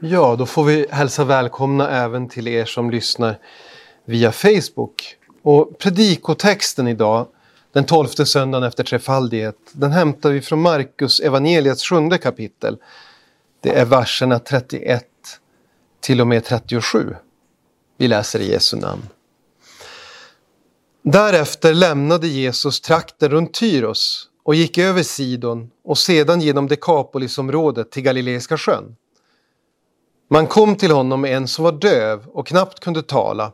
Ja, då får vi hälsa välkomna även till er som lyssnar via Facebook. Och predikotexten idag, den tolfte söndagen efter trefaldighet, den hämtar vi från Markus evangeliets sjunde kapitel. Det är verserna 31 till och med 37. Vi läser i Jesu namn. Därefter lämnade Jesus trakten runt Tyros och gick över Sidon och sedan genom Dekapolisområdet till Galileiska sjön. Man kom till honom med en som var döv och knappt kunde tala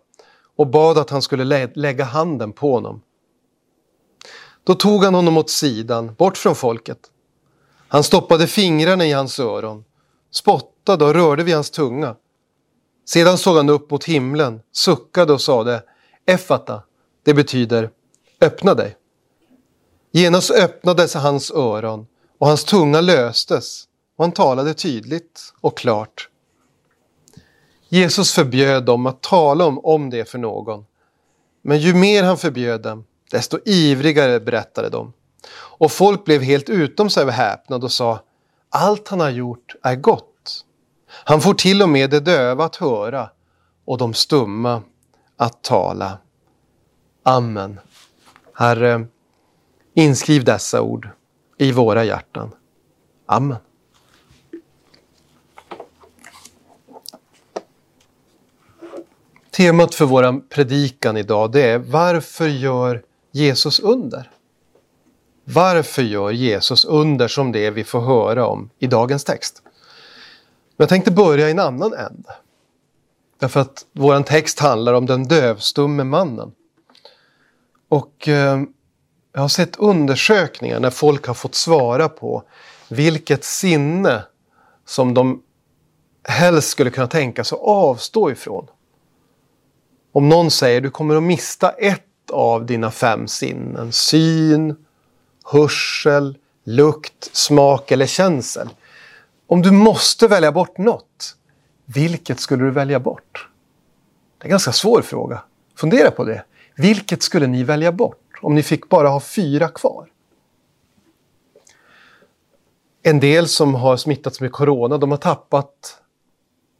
och bad att han skulle lä lägga handen på honom. Då tog han honom åt sidan, bort från folket. Han stoppade fingrarna i hans öron, spottade och rörde vid hans tunga. Sedan såg han upp mot himlen, suckade och sade Effata, det betyder öppna dig. Genast öppnades hans öron och hans tunga löstes och han talade tydligt och klart. Jesus förbjöd dem att tala om, om det för någon. Men ju mer han förbjöd dem, desto ivrigare berättade de. Och folk blev helt utom sig av häpnad och sa allt han har gjort är gott. Han får till och med de döva att höra och de stumma att tala. Amen. Herre, inskriv dessa ord i våra hjärtan. Amen. Temat för vår predikan idag det är Varför gör Jesus under? Varför gör Jesus under som det vi får höra om i dagens text? Men jag tänkte börja i en annan ände. Därför att vår text handlar om den dövstumme mannen. Och eh, jag har sett undersökningar när folk har fått svara på vilket sinne som de helst skulle kunna tänka sig att avstå ifrån. Om någon säger du kommer att mista ett av dina fem sinnen, syn, hörsel, lukt, smak eller känsel. Om du måste välja bort något, vilket skulle du välja bort? Det är en ganska svår fråga. Fundera på det. Vilket skulle ni välja bort om ni fick bara ha fyra kvar? En del som har smittats med corona, de har tappat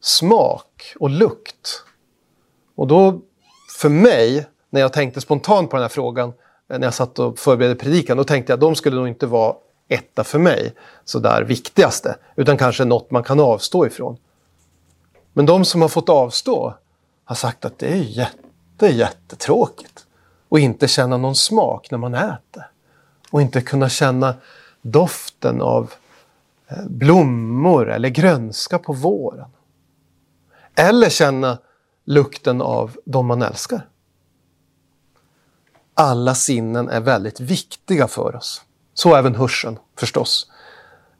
smak och lukt. Och då, för mig, när jag tänkte spontant på den här frågan, eh, när jag satt och förberedde predikan, då tänkte jag att de skulle nog inte vara etta för mig, sådär viktigaste, utan kanske något man kan avstå ifrån. Men de som har fått avstå har sagt att det är jätte, jättetråkigt och inte känna någon smak när man äter. Och inte kunna känna doften av eh, blommor eller grönska på våren. Eller känna lukten av de man älskar. Alla sinnen är väldigt viktiga för oss. Så även hörseln förstås.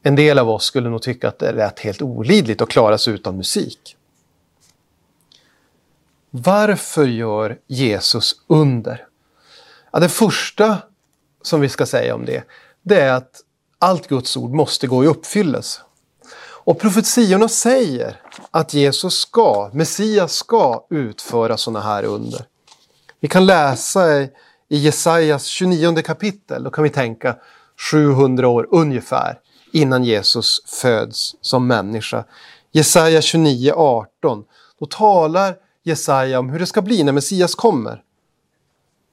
En del av oss skulle nog tycka att det lät helt olidligt att klara sig utan musik. Varför gör Jesus under? Ja, det första som vi ska säga om det, det är att allt Guds ord måste gå i uppfyllelse. Och profetiorna säger att Jesus ska, Messias ska utföra sådana här under. Vi kan läsa i Jesajas 29 kapitel, då kan vi tänka 700 år ungefär innan Jesus föds som människa. Jesaja 29, 18. Då talar Jesaja om hur det ska bli när Messias kommer.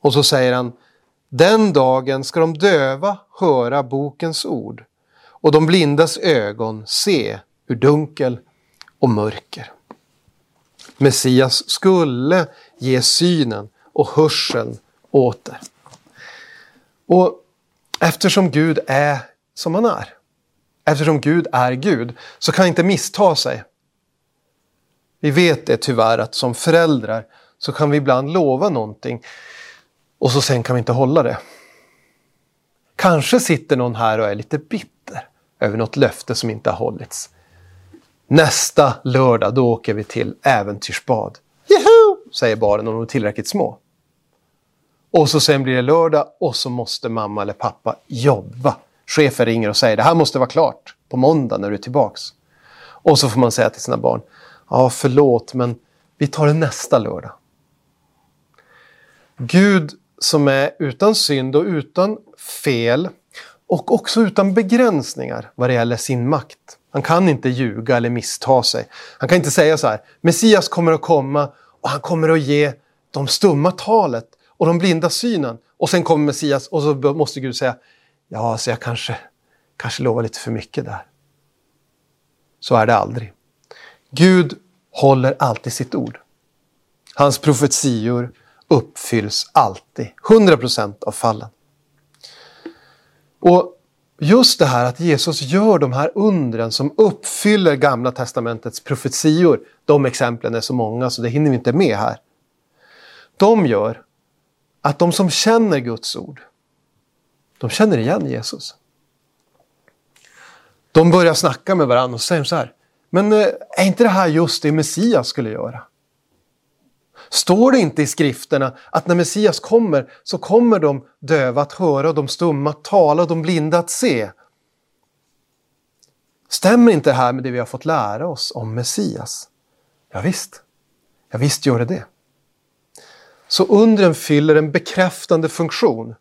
Och så säger han Den dagen ska de döva höra bokens ord och de blindas ögon se ur dunkel och mörker. Messias skulle ge synen och hörseln åter. Och eftersom Gud är som han är, eftersom Gud är Gud, så kan han inte missta sig. Vi vet det tyvärr att som föräldrar så kan vi ibland lova någonting och så sen kan vi inte hålla det. Kanske sitter någon här och är lite bitter över något löfte som inte har hållits. Nästa lördag då åker vi till äventyrsbad. Juhu! säger barnen om de är tillräckligt små. Och så sen blir det lördag och så måste mamma eller pappa jobba. Chefen ringer och säger det här måste vara klart på måndag när du är tillbaks. Och så får man säga till sina barn, ja förlåt men vi tar det nästa lördag. Gud som är utan synd och utan fel och också utan begränsningar vad det gäller sin makt. Han kan inte ljuga eller missta sig. Han kan inte säga så här, Messias kommer att komma och han kommer att ge de stumma talet och de blinda synen. Och sen kommer Messias och så måste Gud säga, ja, så jag kanske, kanske lovar lite för mycket där. Så är det aldrig. Gud håller alltid sitt ord. Hans profetior uppfylls alltid, 100 procent av fallen. Och just det här att Jesus gör de här undren som uppfyller Gamla Testamentets profetior, de exemplen är så många så det hinner vi inte med här. De gör att de som känner Guds ord, de känner igen Jesus. De börjar snacka med varandra och säger så här, men eh, är inte det här just det Messias skulle göra? Står det inte i skrifterna att när Messias kommer så kommer de döva att höra, de stumma att tala och de blinda att se? Stämmer inte det här med det vi har fått lära oss om Messias? Ja, visst, ja, visst gör det det. Så undren fyller en bekräftande funktion.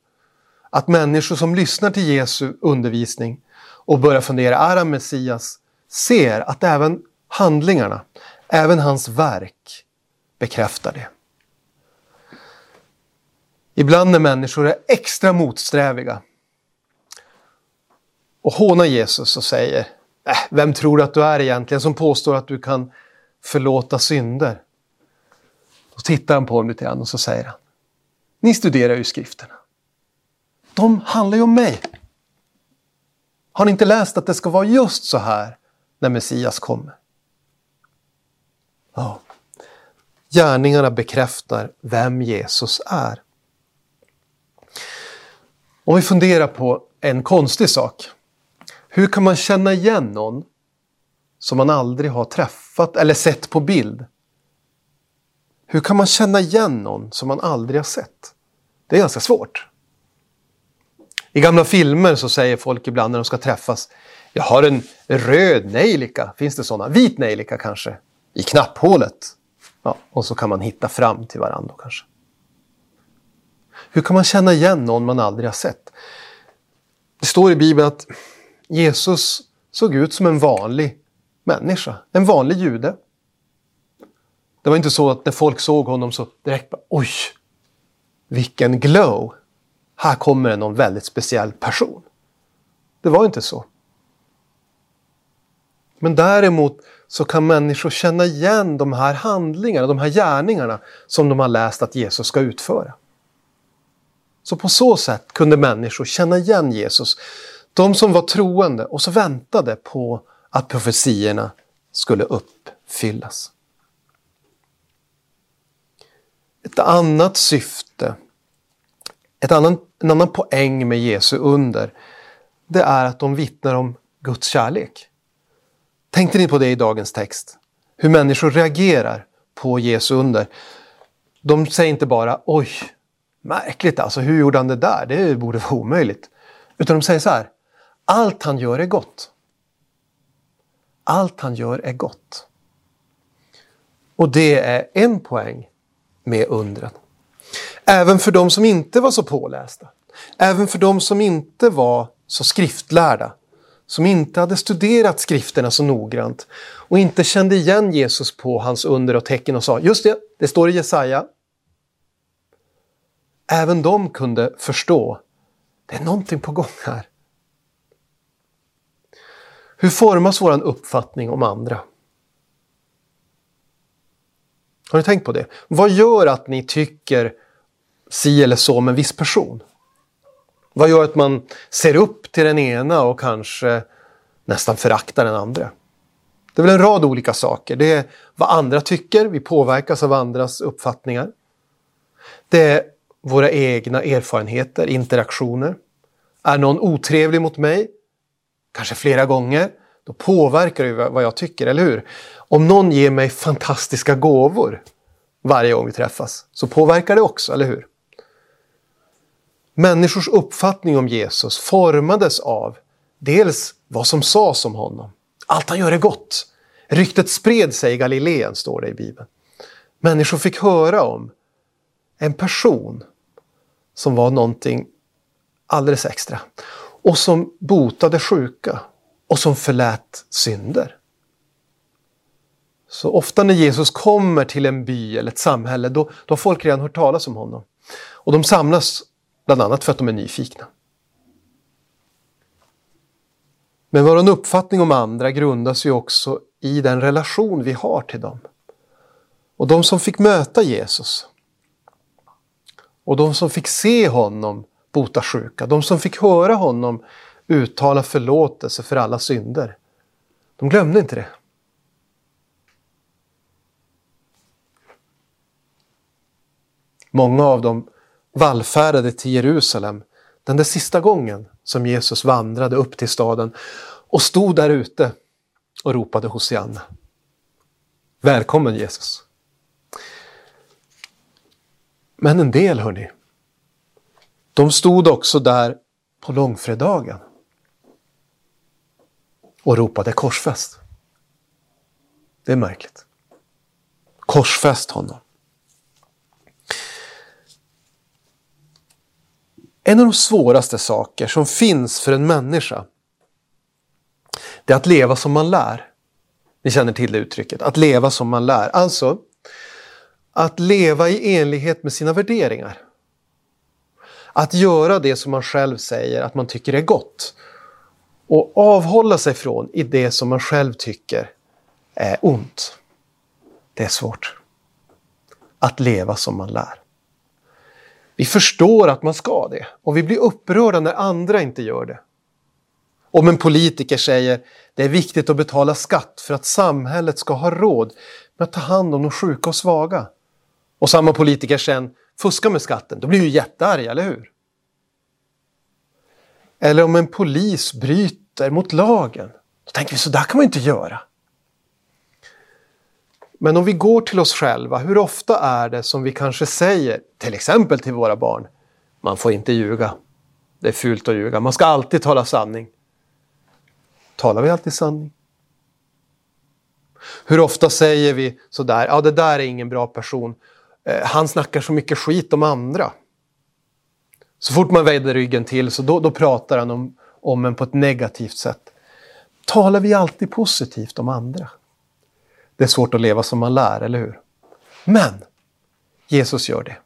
Att människor som lyssnar till Jesu undervisning och börjar fundera, är han Messias? Ser att även handlingarna, även hans verk bekräftar det. Ibland när människor är extra motsträviga och hånar Jesus och säger äh, Vem tror du att du är egentligen som påstår att du kan förlåta synder? Då tittar han på dem lite grann och så säger han Ni studerar ju skrifterna. De handlar ju om mig. Har ni inte läst att det ska vara just så här när Messias kommer? Ja. Gärningarna bekräftar vem Jesus är. Om vi funderar på en konstig sak. Hur kan man känna igen någon som man aldrig har träffat eller sett på bild? Hur kan man känna igen någon som man aldrig har sett? Det är ganska svårt. I gamla filmer så säger folk ibland när de ska träffas Jag har en röd nejlika, finns det sådana? Vit nejlika kanske? I knapphålet. Ja, och så kan man hitta fram till varandra kanske. Hur kan man känna igen någon man aldrig har sett? Det står i Bibeln att Jesus såg ut som en vanlig människa, en vanlig jude. Det var inte så att när folk såg honom så direkt bara, oj, vilken glow! Här kommer det någon väldigt speciell person. Det var inte så. Men däremot så kan människor känna igen de här handlingarna, de här gärningarna som de har läst att Jesus ska utföra. Så på så sätt kunde människor känna igen Jesus. De som var troende och så väntade på att profetierna skulle uppfyllas. Ett annat syfte, ett annan, en annan poäng med Jesu under, det är att de vittnar om Guds kärlek. Tänkte ni på det i dagens text? Hur människor reagerar på Jesu under. De säger inte bara oj, märkligt alltså, hur gjorde han det där? Det borde vara omöjligt. Utan de säger så här, allt han gör är gott. Allt han gör är gott. Och det är en poäng med undren. Även för de som inte var så pålästa. Även för de som inte var så skriftlärda som inte hade studerat skrifterna så noggrant och inte kände igen Jesus på hans under och tecken och sa just det, det står i Jesaja. Även de kunde förstå, det är någonting på gång här. Hur formas vår uppfattning om andra? Har ni tänkt på det? Vad gör att ni tycker si eller så om en viss person? Vad gör att man ser upp till den ena och kanske nästan föraktar den andra? Det är väl en rad olika saker. Det är vad andra tycker, vi påverkas av andras uppfattningar. Det är våra egna erfarenheter, interaktioner. Är någon otrevlig mot mig, kanske flera gånger, då påverkar det vad jag tycker, eller hur? Om någon ger mig fantastiska gåvor varje gång vi träffas så påverkar det också, eller hur? Människors uppfattning om Jesus formades av dels vad som sades om honom. Allt han gör är gott. Ryktet spred sig i Galileen, står det i Bibeln. Människor fick höra om en person som var någonting alldeles extra och som botade sjuka och som förlät synder. Så ofta när Jesus kommer till en by eller ett samhälle, då, då har folk redan hört talas om honom. Och de samlas bland annat för att de är nyfikna. Men vår uppfattning om andra grundas ju också i den relation vi har till dem. Och de som fick möta Jesus och de som fick se honom bota sjuka, de som fick höra honom uttala förlåtelse för alla synder, de glömde inte det. Många av dem vallfärdade till Jerusalem den där sista gången som Jesus vandrade upp till staden och stod där ute och ropade Hosianna. Välkommen Jesus! Men en del, hörni, de stod också där på långfredagen och ropade korsfäst. Det är märkligt. Korsfäst honom. En av de svåraste saker som finns för en människa det är att leva som man lär. Ni känner till det uttrycket, att leva som man lär. Alltså, att leva i enlighet med sina värderingar. Att göra det som man själv säger att man tycker är gott. Och avhålla sig från i det som man själv tycker är ont. Det är svårt. Att leva som man lär. Vi förstår att man ska det och vi blir upprörda när andra inte gör det. Om en politiker säger det är viktigt att betala skatt för att samhället ska ha råd med att ta hand om de sjuka och svaga. Och samma politiker sen fuskar med skatten, då blir vi jättearg, eller hur? Eller om en polis bryter mot lagen, då tänker vi så där kan man inte göra. Men om vi går till oss själva, hur ofta är det som vi kanske säger, till exempel till våra barn, man får inte ljuga. Det är fult att ljuga, man ska alltid tala sanning. Talar vi alltid sanning? Hur ofta säger vi sådär, ja det där är ingen bra person, eh, han snackar så mycket skit om andra. Så fort man vänder ryggen till så då, då pratar han om, om en på ett negativt sätt. Talar vi alltid positivt om andra? Det är svårt att leva som man lär, eller hur? Men Jesus gör det.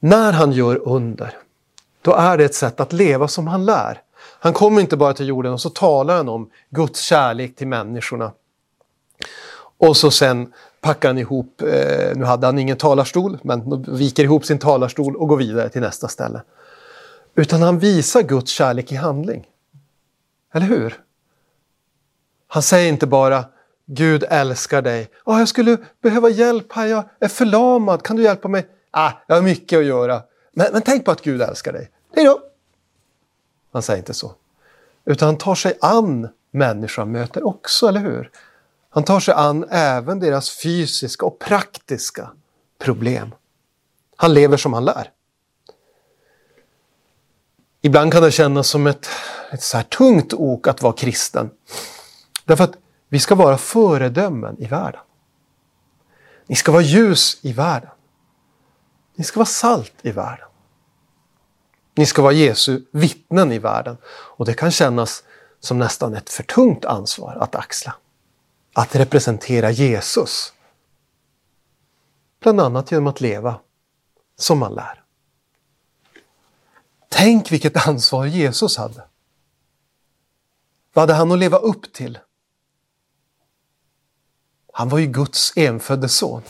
När han gör under, då är det ett sätt att leva som han lär. Han kommer inte bara till jorden och så talar han om Guds kärlek till människorna. Och så sen packar han ihop, eh, nu hade han ingen talarstol, men viker ihop sin talarstol och går vidare till nästa ställe. Utan han visar Guds kärlek i handling. Eller hur? Han säger inte bara Gud älskar dig. Oh, jag skulle behöva hjälp här, jag är förlamad, kan du hjälpa mig? Ah, jag har mycket att göra. Men, men tänk på att Gud älskar dig. Hej då! Han säger inte så. Utan han tar sig an människan möter också, eller hur? Han tar sig an även deras fysiska och praktiska problem. Han lever som han lär. Ibland kan det kännas som ett, ett så här tungt ok att vara kristen. Därför att vi ska vara föredömen i världen. Ni ska vara ljus i världen. Ni ska vara salt i världen. Ni ska vara Jesu vittnen i världen. Och det kan kännas som nästan ett för tungt ansvar att axla. Att representera Jesus. Bland annat genom att leva som man lär. Tänk vilket ansvar Jesus hade. Vad hade han att leva upp till? Han var ju Guds enfödde son.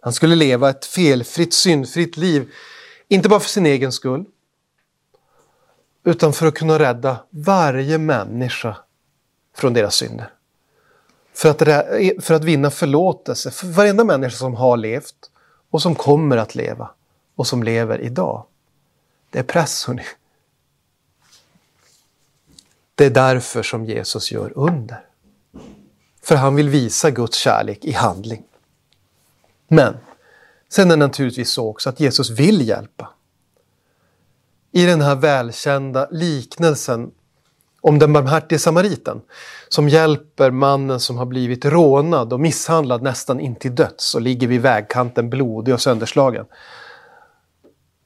Han skulle leva ett felfritt, syndfritt liv, inte bara för sin egen skull, utan för att kunna rädda varje människa från deras synder. För att, för att vinna förlåtelse för varenda människa som har levt och som kommer att leva och som lever idag. Det är press, hörni. Det är därför som Jesus gör under. För han vill visa Guds kärlek i handling. Men sen är det naturligtvis så också att Jesus vill hjälpa. I den här välkända liknelsen om den barmhärtige samariten som hjälper mannen som har blivit rånad och misshandlad nästan in till döds och ligger vid vägkanten blodig och sönderslagen.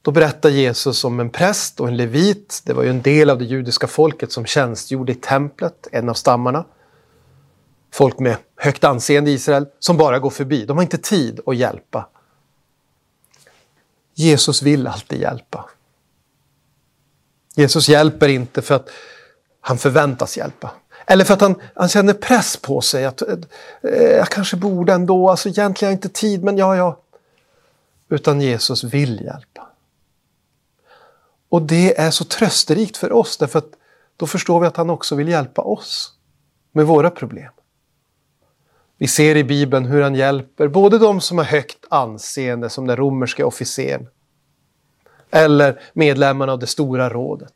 Då berättar Jesus om en präst och en levit. Det var ju en del av det judiska folket som tjänstgjorde i templet, en av stammarna. Folk med högt anseende i Israel som bara går förbi. De har inte tid att hjälpa. Jesus vill alltid hjälpa. Jesus hjälper inte för att han förväntas hjälpa. Eller för att han, han känner press på sig. att eh, Jag kanske borde ändå, alltså egentligen har jag inte tid, men ja, ja. Utan Jesus vill hjälpa. Och det är så trösterikt för oss därför att då förstår vi att han också vill hjälpa oss med våra problem. Vi ser i Bibeln hur han hjälper både de som har högt anseende som den romerska officeren eller medlemmarna av det stora rådet.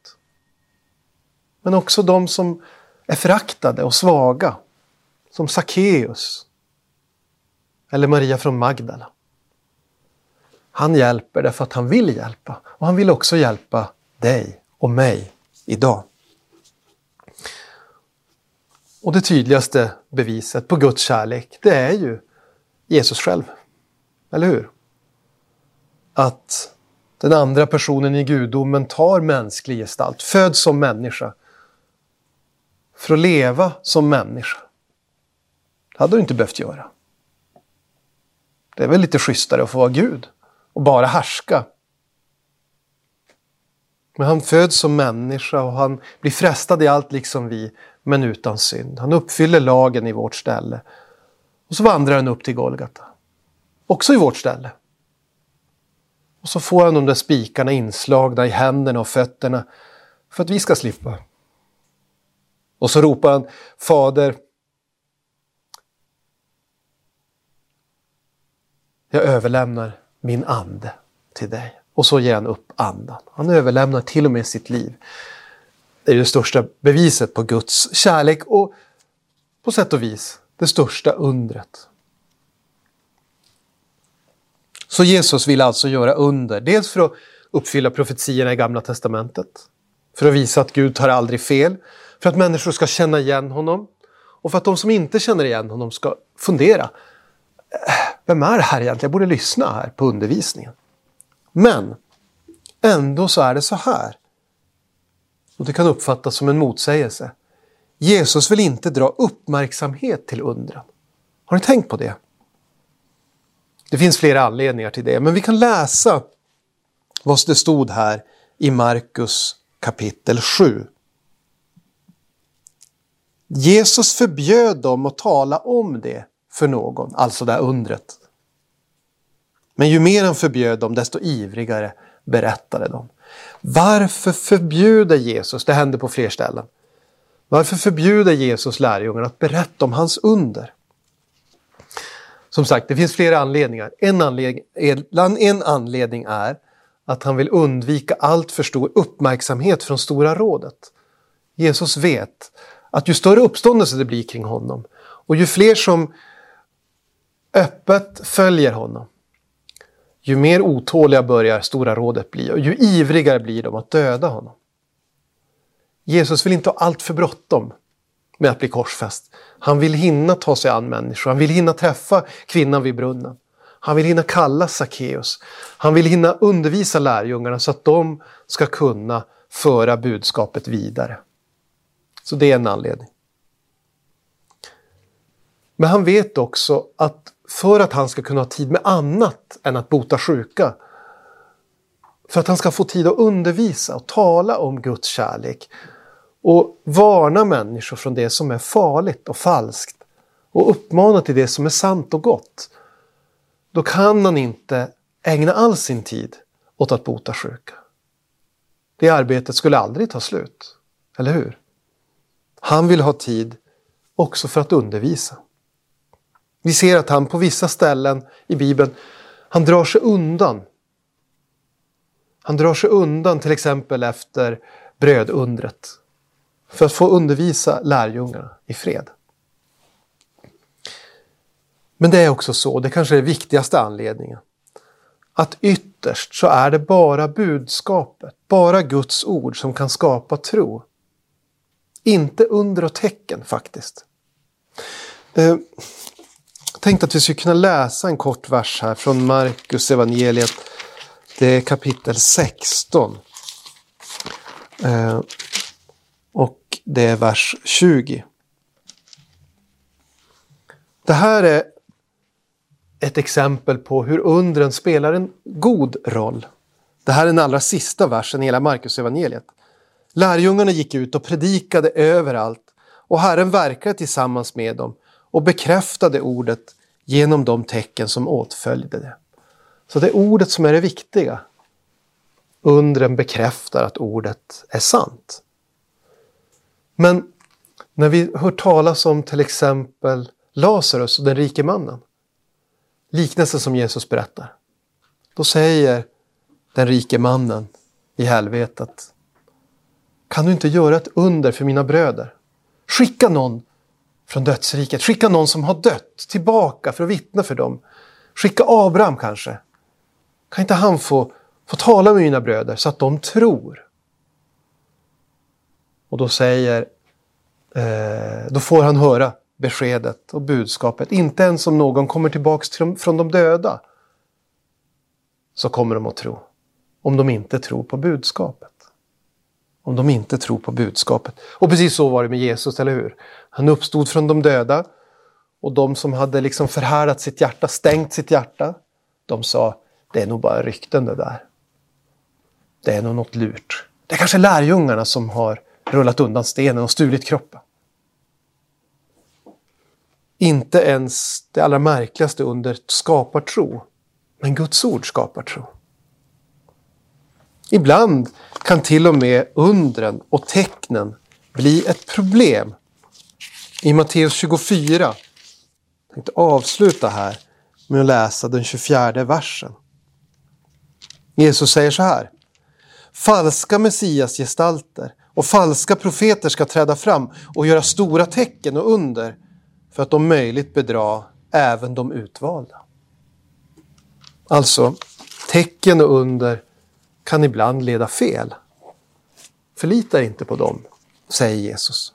Men också de som är föraktade och svaga som Sackeus eller Maria från Magdala. Han hjälper därför att han vill hjälpa och han vill också hjälpa dig och mig idag. Och det tydligaste beviset på Guds kärlek, det är ju Jesus själv. Eller hur? Att den andra personen i gudomen tar mänsklig gestalt, föds som människa. För att leva som människa. Det hade du inte behövt göra. Det är väl lite schysstare att få vara Gud och bara härska. Men han föds som människa och han blir frestad i allt liksom vi, men utan synd. Han uppfyller lagen i vårt ställe. Och så vandrar han upp till Golgata. Också i vårt ställe. Och så får han de där spikarna inslagna i händerna och fötterna för att vi ska slippa. Och så ropar han Fader, jag överlämnar min ande till dig. Och så ger han upp andan. Han överlämnar till och med sitt liv. Det är det största beviset på Guds kärlek och på sätt och vis det största undret. Så Jesus vill alltså göra under, dels för att uppfylla profetierna i Gamla Testamentet, för att visa att Gud tar aldrig fel, för att människor ska känna igen honom och för att de som inte känner igen honom ska fundera. Äh, vem är det här egentligen? Jag borde lyssna här på undervisningen. Men ändå så är det så här. Och det kan uppfattas som en motsägelse. Jesus vill inte dra uppmärksamhet till undren. Har ni tänkt på det? Det finns flera anledningar till det, men vi kan läsa vad det stod här i Markus kapitel 7. Jesus förbjöd dem att tala om det för någon, alltså det här undret. Men ju mer han förbjöd dem, desto ivrigare berättade de. Varför förbjuder Jesus, det händer på fler ställen, varför förbjuder Jesus lärjungarna att berätta om hans under? Som sagt, det finns flera anledningar. En anledning, en anledning är att han vill undvika allt för stor uppmärksamhet från Stora rådet. Jesus vet att ju större uppståndelse det blir kring honom och ju fler som öppet följer honom, ju mer otåliga börjar Stora rådet bli och ju ivrigare blir de att döda honom. Jesus vill inte ha allt för bråttom med att bli korsfäst. Han vill hinna ta sig an människor, han vill hinna träffa kvinnan vid brunnen. Han vill hinna kalla Sackeus. Han vill hinna undervisa lärjungarna så att de ska kunna föra budskapet vidare. Så det är en anledning. Men han vet också att för att han ska kunna ha tid med annat än att bota sjuka, för att han ska få tid att undervisa och tala om Guds kärlek och varna människor från det som är farligt och falskt och uppmana till det som är sant och gott, då kan han inte ägna all sin tid åt att bota sjuka. Det arbetet skulle aldrig ta slut, eller hur? Han vill ha tid också för att undervisa. Vi ser att han på vissa ställen i Bibeln, han drar sig undan. Han drar sig undan till exempel efter brödundret för att få undervisa lärjungarna i fred. Men det är också så, det kanske är den viktigaste anledningen, att ytterst så är det bara budskapet, bara Guds ord som kan skapa tro. Inte under och tecken faktiskt. Eh, jag tänkte att vi skulle kunna läsa en kort vers här från Markus evangeliet, det är kapitel 16. Eh, och det är vers 20. Det här är ett exempel på hur undren spelar en god roll. Det här är den allra sista versen i hela Markus evangeliet. Lärjungarna gick ut och predikade överallt och Herren verkade tillsammans med dem och bekräftade ordet genom de tecken som åtföljde det. Så det är ordet som är det viktiga. Undren bekräftar att ordet är sant. Men när vi hör talas om till exempel Lazarus och den rike mannen, liknelsen som Jesus berättar, då säger den rike mannen i helvetet, kan du inte göra ett under för mina bröder? Skicka någon från dödsriket, skicka någon som har dött tillbaka för att vittna för dem. Skicka Abraham kanske. Kan inte han få, få tala med mina bröder så att de tror? Och då säger, eh, då får han höra beskedet och budskapet. Inte ens om någon kommer tillbaks till, från de döda så kommer de att tro. Om de inte tror på budskapet. Om de inte tror på budskapet. Och precis så var det med Jesus, eller hur? Han uppstod från de döda och de som hade liksom förhärdat sitt hjärta, stängt sitt hjärta, de sa det är nog bara rykten det där. Det är nog något lurt. Det är kanske lärjungarna som har rullat undan stenen och stulit kroppen. Inte ens det allra märkligaste under skapar tro. Men Guds ord skapar tro. Ibland kan till och med undren och tecknen bli ett problem. I Matteus 24, jag tänkte avsluta här med att läsa den 24 versen. Jesus säger så här. Falska messiasgestalter och falska profeter ska träda fram och göra stora tecken och under för att om möjligt bedra även de utvalda. Alltså, tecken och under kan ibland leda fel. Förlita inte på dem, säger Jesus.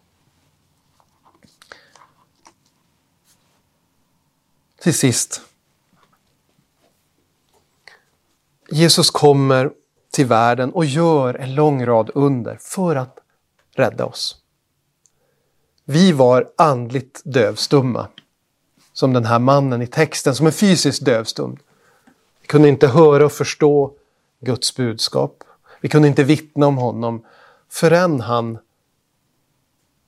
Till sist. Jesus kommer till världen och gör en lång rad under för att rädda oss. Vi var andligt dövstumma. Som den här mannen i texten som är fysiskt dövstum. Vi kunde inte höra och förstå Guds budskap. Vi kunde inte vittna om honom förrän han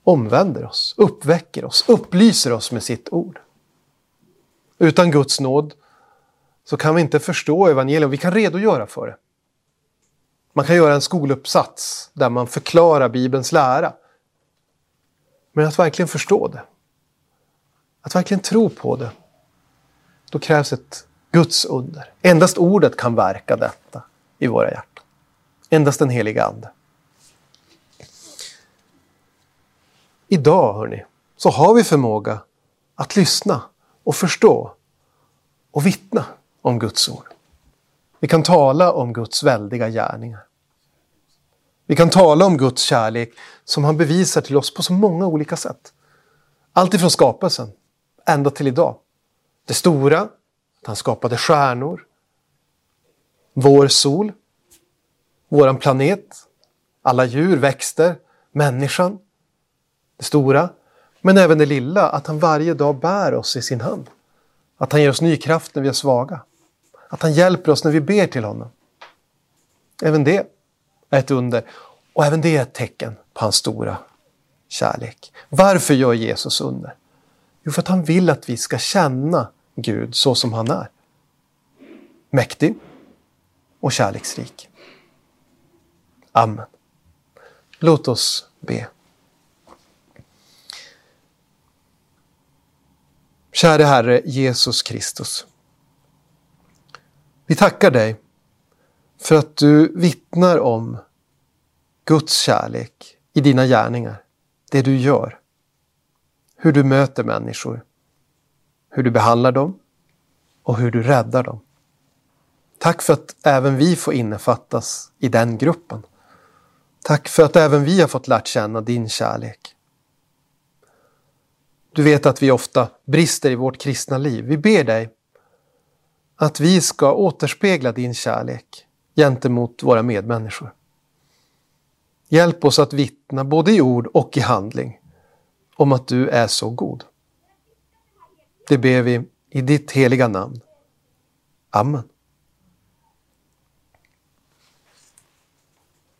omvänder oss, uppväcker oss, upplyser oss med sitt ord. Utan Guds nåd så kan vi inte förstå evangelium. Vi kan redogöra för det. Man kan göra en skoluppsats där man förklarar Bibelns lära. Men att verkligen förstå det, att verkligen tro på det, då krävs ett Guds under. Endast ordet kan verka detta i våra hjärtan. Endast den heliga Ande. Idag, hörni, så har vi förmåga att lyssna och förstå och vittna om Guds ord. Vi kan tala om Guds väldiga gärningar. Vi kan tala om Guds kärlek som han bevisar till oss på så många olika sätt. Allt ifrån skapelsen ända till idag. Det stora, att han skapade stjärnor, vår sol, våran planet, alla djur, växter, människan. Det stora, men även det lilla, att han varje dag bär oss i sin hand. Att han ger oss ny kraft när vi är svaga. Att han hjälper oss när vi ber till honom. Även det är ett under. Och även det är ett tecken på hans stora kärlek. Varför gör Jesus under? Jo, för att han vill att vi ska känna Gud så som han är. Mäktig och kärleksrik. Amen. Låt oss be. Käre Herre Jesus Kristus. Vi tackar dig för att du vittnar om Guds kärlek i dina gärningar, det du gör. Hur du möter människor, hur du behandlar dem och hur du räddar dem. Tack för att även vi får innefattas i den gruppen. Tack för att även vi har fått lärt känna din kärlek. Du vet att vi ofta brister i vårt kristna liv. Vi ber dig att vi ska återspegla din kärlek gentemot våra medmänniskor. Hjälp oss att vittna både i ord och i handling om att du är så god. Det ber vi i ditt heliga namn. Amen.